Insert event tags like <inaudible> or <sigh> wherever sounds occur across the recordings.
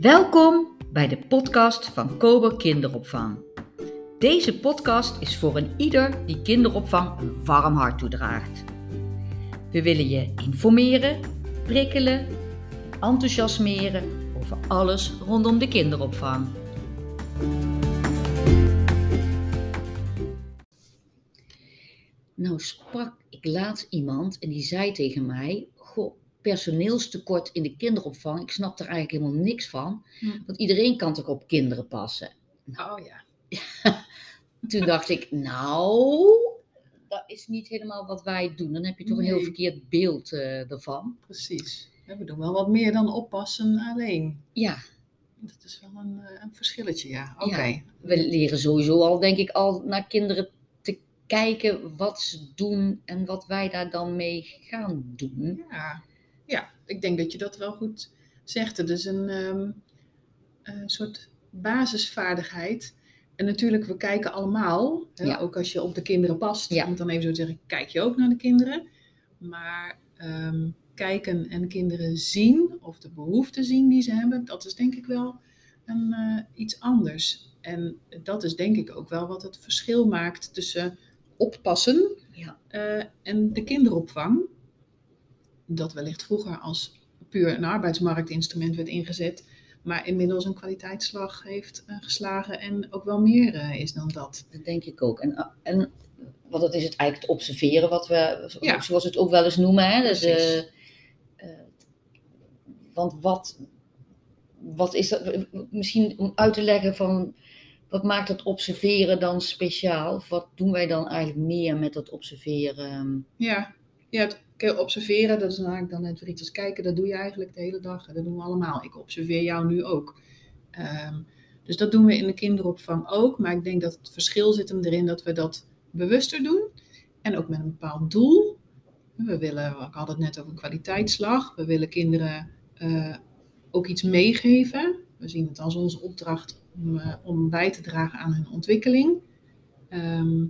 Welkom bij de podcast van Kober Kinderopvang. Deze podcast is voor een ieder die kinderopvang een warm hart toedraagt. We willen je informeren, prikkelen, enthousiasmeren over alles rondom de kinderopvang. Nou sprak ik laatst iemand en die zei tegen mij: Goh, personeelstekort in de kinderopvang. Ik snap er eigenlijk helemaal niks van. Hm. Want iedereen kan toch op kinderen passen? Oh ja. <laughs> Toen dacht ik, nou, dat is niet helemaal wat wij doen. Dan heb je toch een heel verkeerd beeld eh, ervan. Precies. Ja, we doen wel wat meer dan oppassen alleen. Ja, Dat is wel een, eh, een verschilletje, ja. Oké. Ja. we leren sowieso al, denk ik, al naar kinderen te kijken wat ze doen en wat wij daar dan mee gaan doen. Ja. Ja, ik denk dat je dat wel goed zegt. Het is een, ehm, een soort basisvaardigheid. En natuurlijk, we kijken allemaal. Hè, Ja. Ook als je op de kinderen past. Ja. Om dan even zo te zeggen, kijk je ook naar de kinderen. Maar ehm, kijken en kinderen zien, of de behoeften zien die ze hebben, dat is denk ik wel een, eh, iets anders. En dat is denk ik ook wel wat het verschil maakt tussen oppassen Ja. eh, en de kinderopvang. Dat wellicht vroeger als puur een arbeidsmarktinstrument werd ingezet, maar inmiddels een kwaliteitsslag heeft eh, geslagen en ook wel meer eh, is dan dat. Dat denk ik ook. En, en wat dat is het eigenlijk het observeren, wat we, Ja. zoals we het ook wel eens noemen. Hè? Dus, eh, eh, want wat, wat is dat? Misschien om uit te leggen van wat maakt het observeren dan speciaal? Of wat doen wij dan eigenlijk meer met dat observeren? Ja, ja het observeren, dat is eigenlijk dan net weer iets als kijken, dat doe je eigenlijk de hele dag. Dat doen we allemaal. Ik observeer jou nu ook. Ehm, dus dat doen we in de kinderopvang ook. Maar ik denk dat het verschil zit hem erin dat we dat bewuster doen. En ook met een bepaald doel. We willen, ik had het net over een kwaliteitsslag. We willen kinderen eh, ook iets meegeven. We zien het als onze opdracht om, eh, om bij te dragen aan hun ontwikkeling. Ehm,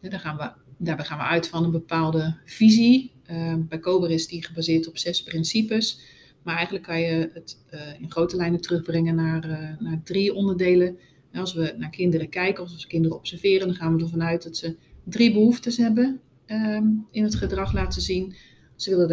daar, gaan we, daarbij gaan we uit van een bepaalde visie. Ehm, bij Kober is die gebaseerd op zes principes. Maar eigenlijk kan je het eh, in grote lijnen terugbrengen naar, eh, naar drie onderdelen. En als we naar kinderen kijken, als we kinderen observeren, dan gaan we ervan uit dat ze drie behoeftes hebben ehm, in het gedrag laten zien. Ze willen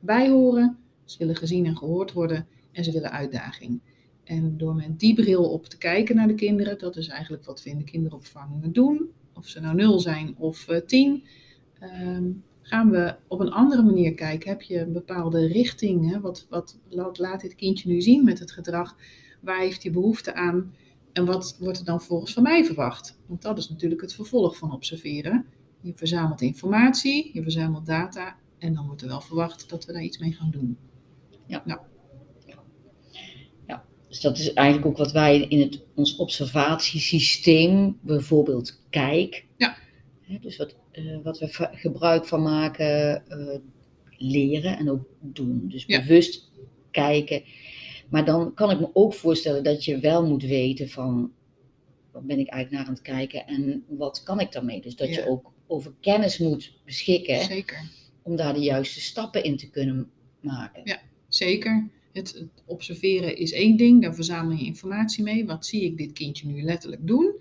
erbij horen, ze willen gezien en gehoord worden en ze willen uitdaging. En door met die bril op te kijken naar de kinderen, dat is eigenlijk wat we in de kinderopvang doen, of ze nou nul zijn of eh, tien, ehm, gaan we op een andere manier kijken. Heb je een bepaalde richting? Hè? Wat, wat laat, dit kindje nu zien met het gedrag? Waar heeft hij behoefte aan? En wat wordt er dan volgens van mij verwacht? Want dat is natuurlijk het vervolg van observeren. Je verzamelt informatie, je verzamelt data en dan wordt er wel verwacht dat we daar iets mee gaan doen. Dus dat is eigenlijk ook wat wij in het, ons observatiesysteem, bijvoorbeeld kijk. Ja. Hè, dus wat, eh, wat we gebruik van maken, eh, leren en ook doen. Dus Ja. bewust kijken. Maar dan kan ik me ook voorstellen dat je wel moet weten van wat ben ik eigenlijk naar aan het kijken en wat kan ik daarmee. Dus dat Ja. je ook over kennis moet beschikken Zeker. om daar de juiste stappen in te kunnen maken. Ja. Zeker. Het, observeren is één ding, daar verzamel je informatie mee. Wat zie ik dit kindje nu letterlijk doen?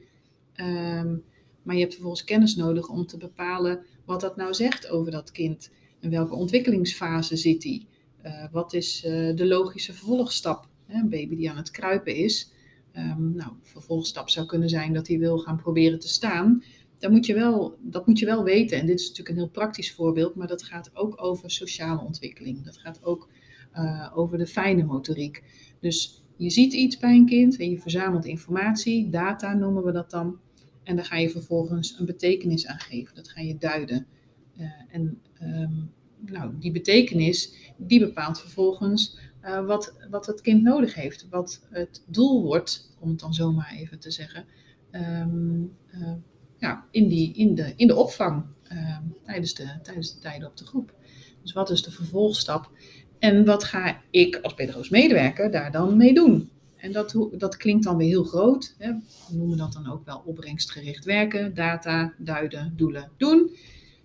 Ehm, maar je hebt vervolgens kennis nodig om te bepalen wat dat nou zegt over dat kind. En welke ontwikkelingsfase zit hij? Eh, wat is eh, de logische vervolgstap? Hè, Een baby die aan het kruipen is. Ehm, nou, vervolgstap zou kunnen zijn dat hij wil gaan proberen te staan. Daar moet je wel, dat moet je wel weten. En dit is natuurlijk een heel praktisch voorbeeld, maar dat gaat ook over sociale ontwikkeling. Dat gaat ook eh, over de fijne motoriek. Dus je ziet iets bij een kind en je verzamelt informatie, data noemen we dat dan. En daar ga je vervolgens een betekenis aan geven. Dat ga je duiden. Eh, en ehm, nou, die betekenis, die bepaalt vervolgens eh, wat, wat het kind nodig heeft. Wat het doel wordt, om het dan zomaar even te zeggen, ehm, eh, ja, in, die, in, de, in de opvang ehm, tijdens, de, tijdens de tijden op de groep. Dus wat is de vervolgstap? En wat ga ik als pedagogisch medewerker daar dan mee doen? En dat, dat klinkt dan weer heel groot. Hè? We noemen dat dan ook wel opbrengstgericht werken, data, duiden, doelen, doen.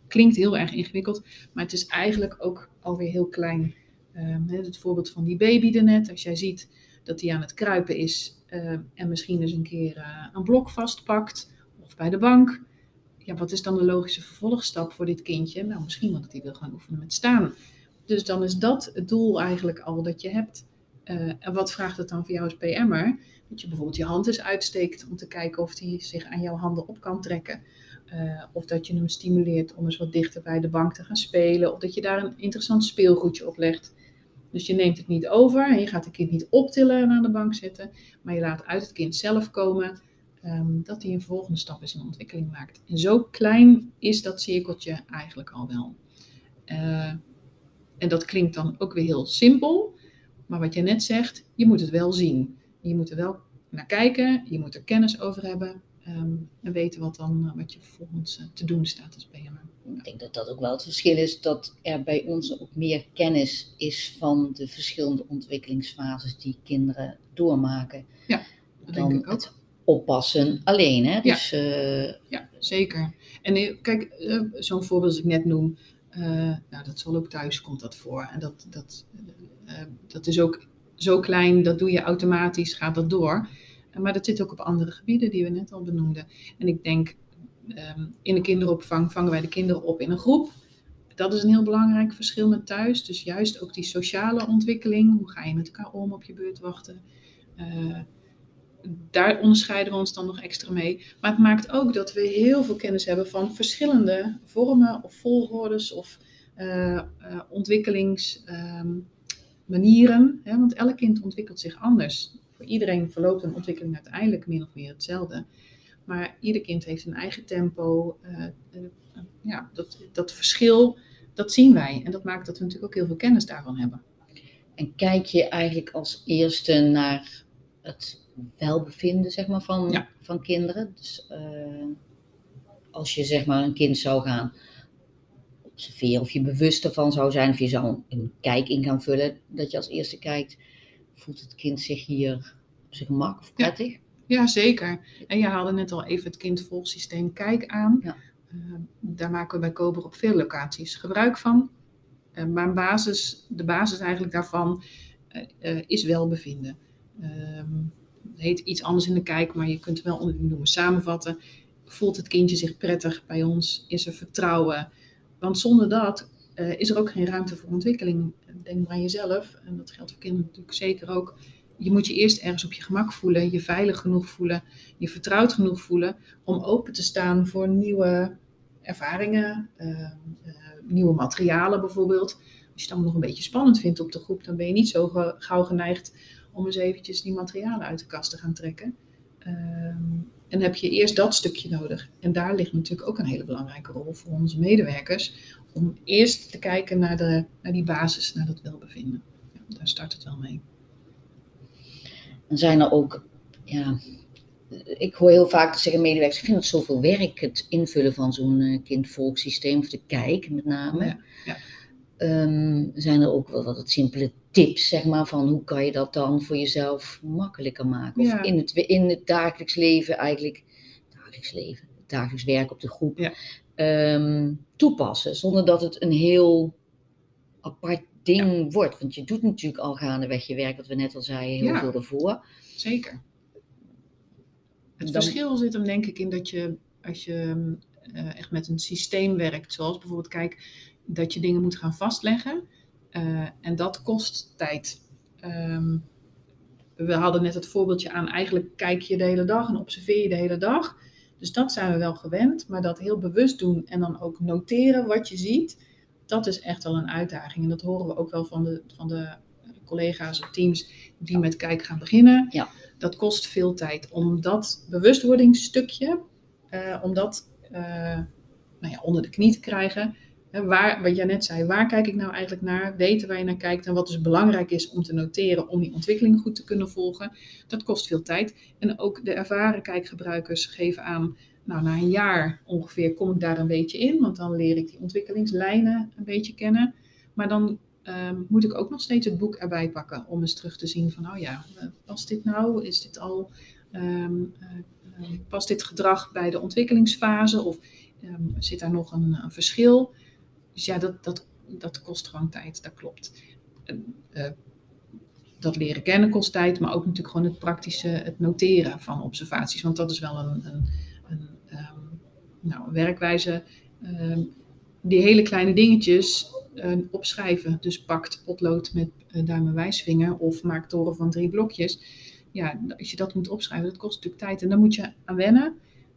Klinkt heel erg ingewikkeld, maar het is eigenlijk ook alweer heel klein. Ehm, het voorbeeld van die baby daarnet, als jij ziet dat hij aan het kruipen is eh, en misschien eens een keer eh, een blok vastpakt of bij de bank. Ja, wat is dan de logische vervolgstap voor dit kindje? Nou, misschien omdat hij wil gaan oefenen met staan. Dus dan is dat het doel eigenlijk al dat je hebt. Eh, en wat vraagt het dan voor jou als PM'er? Dat je bijvoorbeeld je hand eens uitsteekt om te kijken of hij zich aan jouw handen op kan trekken. Uh, of dat je hem stimuleert om eens wat dichter bij de bank te gaan spelen. Of dat je daar een interessant speelgoedje op legt. Dus je neemt het niet over en je gaat het kind niet optillen en aan de bank zetten. Maar je laat uit het kind zelf komen um, dat hij een volgende stap in zijn ontwikkeling maakt. En zo klein is dat cirkeltje eigenlijk al wel. Uh, en dat klinkt dan ook weer heel simpel. Maar wat je net zegt, je moet het wel zien. Je moet er wel naar kijken, je moet er kennis over hebben. Um, en weten wat, dan, wat je vervolgens uh, te doen staat als PMR. Ik denk dat dat ook wel het verschil is, dat er bij ons ook meer kennis is van de verschillende ontwikkelingsfases die kinderen doormaken. Ja, dat denk ik ook. Het oppassen alleen. Hè? Dus, ja. Uh, ja, zeker. En kijk, zo'n voorbeeld als ik net noem, nou, dat zal ook thuis komt dat voor. En dat, dat, dat is ook zo klein, dat doe je automatisch, gaat dat door. Maar dat zit ook op andere gebieden die we net al benoemden. En ik denk, um, in de kinderopvang vangen wij de kinderen op in een groep. Dat is een heel belangrijk verschil met thuis. Dus juist ook die sociale ontwikkeling. Hoe ga je met elkaar om op je beurt wachten? Daar onderscheiden we ons dan nog extra mee. Maar het maakt ook dat we heel veel kennis hebben van verschillende vormen of volgordes of uh, uh, ontwikkelingsmanieren. Um, want elk kind ontwikkelt zich anders voor iedereen verloopt een ontwikkeling uiteindelijk min of meer hetzelfde. Maar ieder kind heeft een eigen tempo. Uh, ja, dat, dat verschil, dat zien wij. En dat maakt dat we natuurlijk ook heel veel kennis daarvan hebben. En kijk je eigenlijk als eerste naar het welbevinden zeg maar, van, ja. van kinderen? Dus uh, als je zeg maar, een kind zou gaan observeren, of je bewust ervan zou zijn, of je zou een kijk in gaan vullen, dat je als eerste kijkt voelt het kind zich hier op zijn gemak of prettig? Ja, ja zeker. En je haalde net al even het kindvolgsysteem Kijk aan. Ja. Uh, daar maken we bij Kober op veel locaties gebruik van. Uh, maar basis, de basis eigenlijk daarvan uh, is welbevinden. Ehm, heet iets anders in de kijk, maar je kunt het wel noemen samenvatten. Voelt het kindje zich prettig bij ons? Is er vertrouwen? Want zonder dat is er ook geen ruimte voor ontwikkeling denk maar aan jezelf, en dat geldt voor kinderen natuurlijk zeker ook. Je moet je eerst ergens op je gemak voelen, je veilig genoeg voelen, je vertrouwd genoeg voelen om open te staan voor nieuwe ervaringen, uh, uh, nieuwe materialen bijvoorbeeld. Als je het allemaal nog een beetje spannend vindt op de groep, dan ben je niet zo gauw geneigd om eens eventjes die materialen uit de kast te gaan trekken. Uh, en heb je eerst dat stukje nodig. En daar ligt natuurlijk ook een hele belangrijke rol voor onze medewerkers om eerst te kijken naar, de, naar die basis, naar dat welbevinden. Ja, daar start het wel mee. Dan zijn er ook, ja, ik hoor heel vaak zeggen medewerkers, ik vind het zoveel werk, het invullen van zo'n uh, kindvolksysteem, of de kijk met name. Ja, ja. Um, zijn er ook wel wat simpele tips, zeg maar, van hoe kan je dat dan voor jezelf makkelijker maken? Of ja. in, het, in het dagelijks leven eigenlijk, dagelijks leven, dagelijks werk op de groep. Ja um, toepassen. Zonder dat het een heel apart ding ja. wordt. Want je doet natuurlijk al gaandeweg je werk, wat we net al zeiden, heel veel ervoor. Zeker. Het Dan... verschil zit hem denk ik in dat je, als je uh, echt met een systeem werkt, zoals bijvoorbeeld, kijk, dat je dingen moet gaan vastleggen. Uh, en dat kost tijd. Um, we hadden net het voorbeeldje aan, eigenlijk kijk je de hele dag en observeer je de hele dag. Dus dat zijn we wel gewend, maar dat heel bewust doen en dan ook noteren wat je ziet, dat is echt wel een uitdaging. En dat horen we ook wel van de, van de collega's of teams die met kijk gaan beginnen. Ja. Dat kost veel tijd om dat bewustwordingsstukje, uh, om dat uh, nou ja, onder de knie te krijgen. Waar, wat jij net zei, waar kijk ik nou eigenlijk naar? Weten waar je naar kijkt en wat dus belangrijk is om te noteren om die ontwikkeling goed te kunnen volgen. Dat kost veel tijd. En ook de ervaren kijkgebruikers geven aan, nou na een jaar ongeveer kom ik daar een beetje in, want dan leer ik die ontwikkelingslijnen een beetje kennen. Maar dan um, moet ik ook nog steeds het boek erbij pakken om eens terug te zien van, oh ja, past dit nou? Is dit al, um, uh, past dit gedrag bij de ontwikkelingsfase of um, zit daar nog een, een verschil? Dus ja, dat, dat, dat kost gewoon tijd, dat klopt. Uh, dat leren kennen kost tijd, maar ook natuurlijk gewoon het praktische, het noteren van observaties. Want dat is wel een, een, een, ehm, nou, werkwijze. Ehm, die hele kleine dingetjes uh, opschrijven. Dus pakt potlood met uh, duim en wijsvinger of maakt toren van drie blokjes. Ja, als je dat moet opschrijven, dat kost natuurlijk tijd. En daar moet je aan wennen.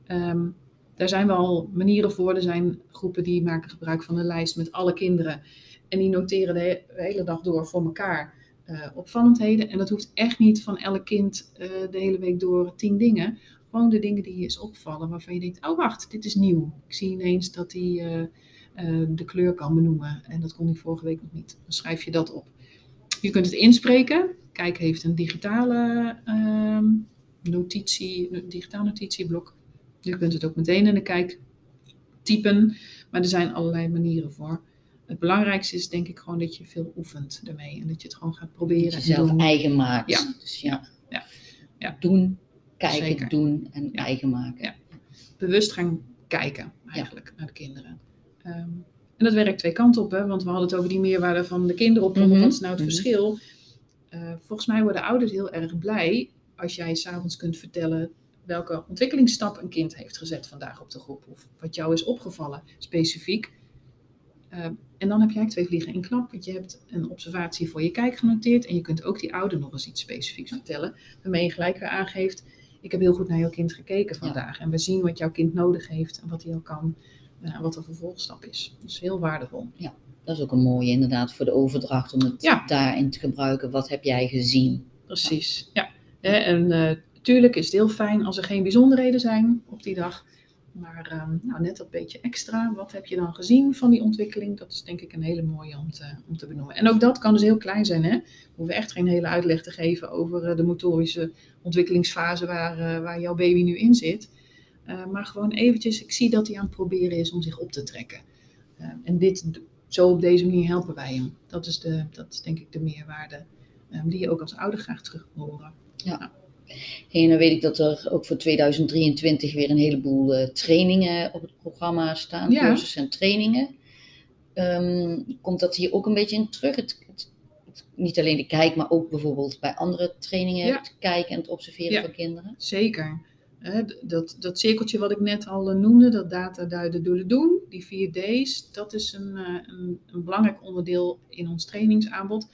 Um, daar zijn wel manieren voor. Er zijn groepen die maken gebruik van een lijst met alle kinderen. En die noteren de hele dag door voor elkaar uh, opvallendheden. En dat hoeft echt niet van elk kind uh, de hele week door tien dingen. Gewoon de dingen die je eens opvallen waarvan je denkt, oh wacht, dit is nieuw. Ik zie ineens dat hij uh, de kleur kan benoemen. En dat kon hij vorige week nog niet. Dan schrijf je dat op. Je kunt het inspreken. Kijk heeft een digitale ehm, notitie, digitaal notitieblok. Je kunt het ook meteen in de kijk typen. Maar er zijn allerlei manieren voor het belangrijkste is denk ik gewoon dat je veel oefent ermee. En dat je het gewoon gaat proberen. Dat je zelf eigen maakt. Ja. Dus ja. ja. ja. Doen, kijken, Zeker. doen en eigen maken. Ja. Bewust gaan kijken eigenlijk naar de kinderen. Um, en dat werkt twee kanten op, hè? want we hadden het over die meerwaarde van de kinderopvang. Mm -hmm. Wat is nou het mm -hmm. verschil? Uh, volgens mij worden ouders heel erg blij als jij s'avonds kunt vertellen welke ontwikkelingsstap een kind heeft gezet vandaag op de groep. Of wat jou is opgevallen specifiek. Uh, en dan heb jij twee vliegen in klap. Want je hebt een observatie voor je kijk genoteerd. En je kunt ook die ouder nog eens iets specifieks vertellen. Waarmee je gelijk weer aangeeft. Ik heb heel goed naar jouw kind gekeken vandaag. Ja. En we zien wat jouw kind nodig heeft. En wat hij al kan. En wat de vervolgstap is. Dat is heel waardevol. Ja, dat is ook een mooie inderdaad voor de overdracht. Om het ja. daarin te gebruiken. Wat heb jij gezien? Precies, ja. ja. En natuurlijk uh, is het heel fijn als er geen bijzonderheden zijn op die dag. Maar um, nou, net dat beetje extra, wat heb je dan gezien van die ontwikkeling? Dat is denk ik een hele mooie om te, om te benoemen. En ook dat kan dus heel klein zijn. Hè? We hoeven echt geen hele uitleg te geven over uh, de motorische ontwikkelingsfase waar, uh, waar jouw baby nu in zit. Uh, maar gewoon eventjes, ik zie dat hij aan het proberen is om zich op te trekken. en dit, zo op deze manier helpen wij hem. Dat is, de, dat is denk ik de meerwaarde um, die je ook als ouder graag terug wil horen. Ja. Nou, en dan weet ik dat er ook voor 2023 weer een heleboel uh, trainingen op het programma staan, ja. cursussen en trainingen. Um, komt dat hier ook een beetje in terug? Het, het, het, niet alleen de kijk, maar ook bijvoorbeeld bij andere trainingen Ja. het kijken en het observeren Ja. van kinderen? Zeker. Dat, dat cirkeltje wat ik net al eh, noemde, dat data duiden doelen doen, die 4 D's, dat is een, eh, een, een belangrijk onderdeel in ons trainingsaanbod.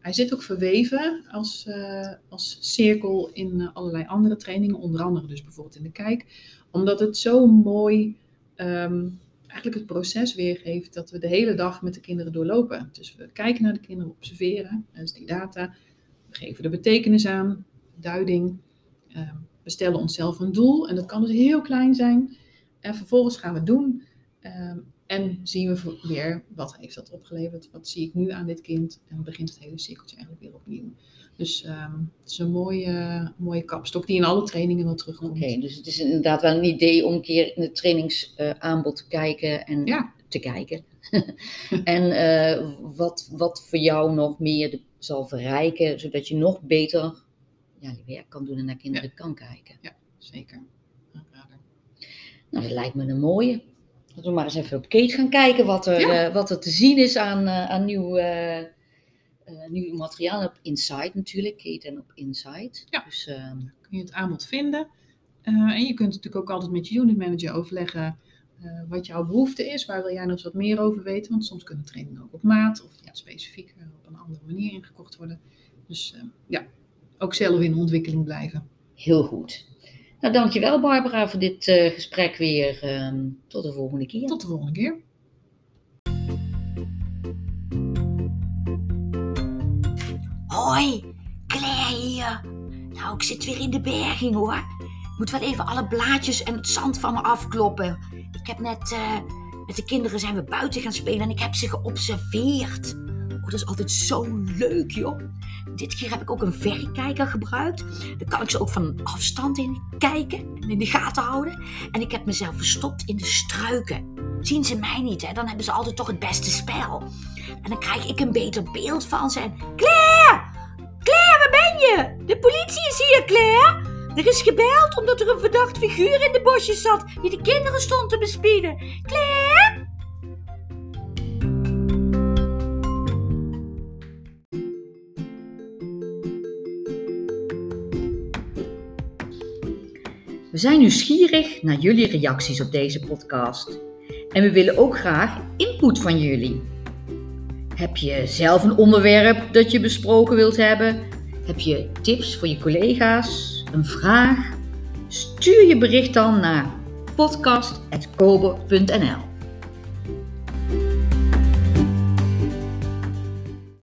Hij zit ook verweven als, eh, als cirkel in eh, allerlei andere trainingen, onder andere dus bijvoorbeeld in de kijk, omdat het zo mooi ehm, eigenlijk het proces weergeeft dat we de hele dag met de kinderen doorlopen. Dus we kijken naar de kinderen, observeren, is die data, we geven de betekenis aan, duiding, ehm, we stellen onszelf een doel en dat kan dus heel klein zijn. En vervolgens gaan we doen ehm, en zien we weer wat heeft dat opgeleverd, wat zie ik nu aan dit kind en dan begint het hele cirkeltje eigenlijk weer opnieuw. Dus ehm, het is een mooie, mooie kapstok die in alle trainingen wel terugkomt. Oké, dus het is inderdaad wel een idee om een keer in het trainingsaanbod te kijken en Ja. te kijken. <laughs> en eh, wat, wat voor jou nog meer de- zal verrijken, zodat je nog beter ja, je werk kan doen en naar kinderen kan kijken. Zeker. Aanrader. Nou, dat lijkt me een mooie. Laten we maar eens even op Kate gaan kijken wat er, Ja. eh, wat er te zien is aan, eh, aan nieuw, eh, nieuw materiaal. Op Insight natuurlijk, Kate en op Insight. Ja. Dus ehm, kun je het aanbod vinden. En je kunt natuurlijk ook altijd met je unit manager overleggen wat jouw behoefte is. Waar wil jij nog eens wat meer over weten? Want soms kunnen trainingen ook op maat of ja, specifiek op een andere manier ingekocht worden. Dus eh, ja, ook zelf in ontwikkeling blijven. heel goed. Nou, dankjewel Barbara voor dit eh, gesprek weer. Ehm, tot de volgende keer. Tot de volgende keer. Hoi, Claire hier. Nou, ik zit weer in de berging hoor. Ik moet wel even alle blaadjes en het zand van me afkloppen. Ik heb net eh, met de kinderen zijn we buiten gaan spelen en ik heb ze geobserveerd. Oh, dat is altijd zo leuk joh. Dit keer heb ik ook een verrekijker gebruikt. Dan kan ik ze ook van afstand in kijken en in de gaten houden. En ik heb mezelf verstopt in de struiken. Zien ze mij niet, hè? Dan hebben ze altijd toch het beste spel. En dan krijg ik een beter beeld van ze. En Claire! Claire, waar ben je? De politie is hier, Claire. Er is gebeld omdat er een verdacht figuur in de bosjes zat die de kinderen stond te bespieden. Claire? We zijn nieuwsgierig naar jullie reacties op deze podcast. En we willen ook graag input van jullie. Heb je zelf een onderwerp dat je besproken wilt hebben? Heb je tips voor je collega's? Een vraag? Stuur je bericht dan naar podcast.kober.nl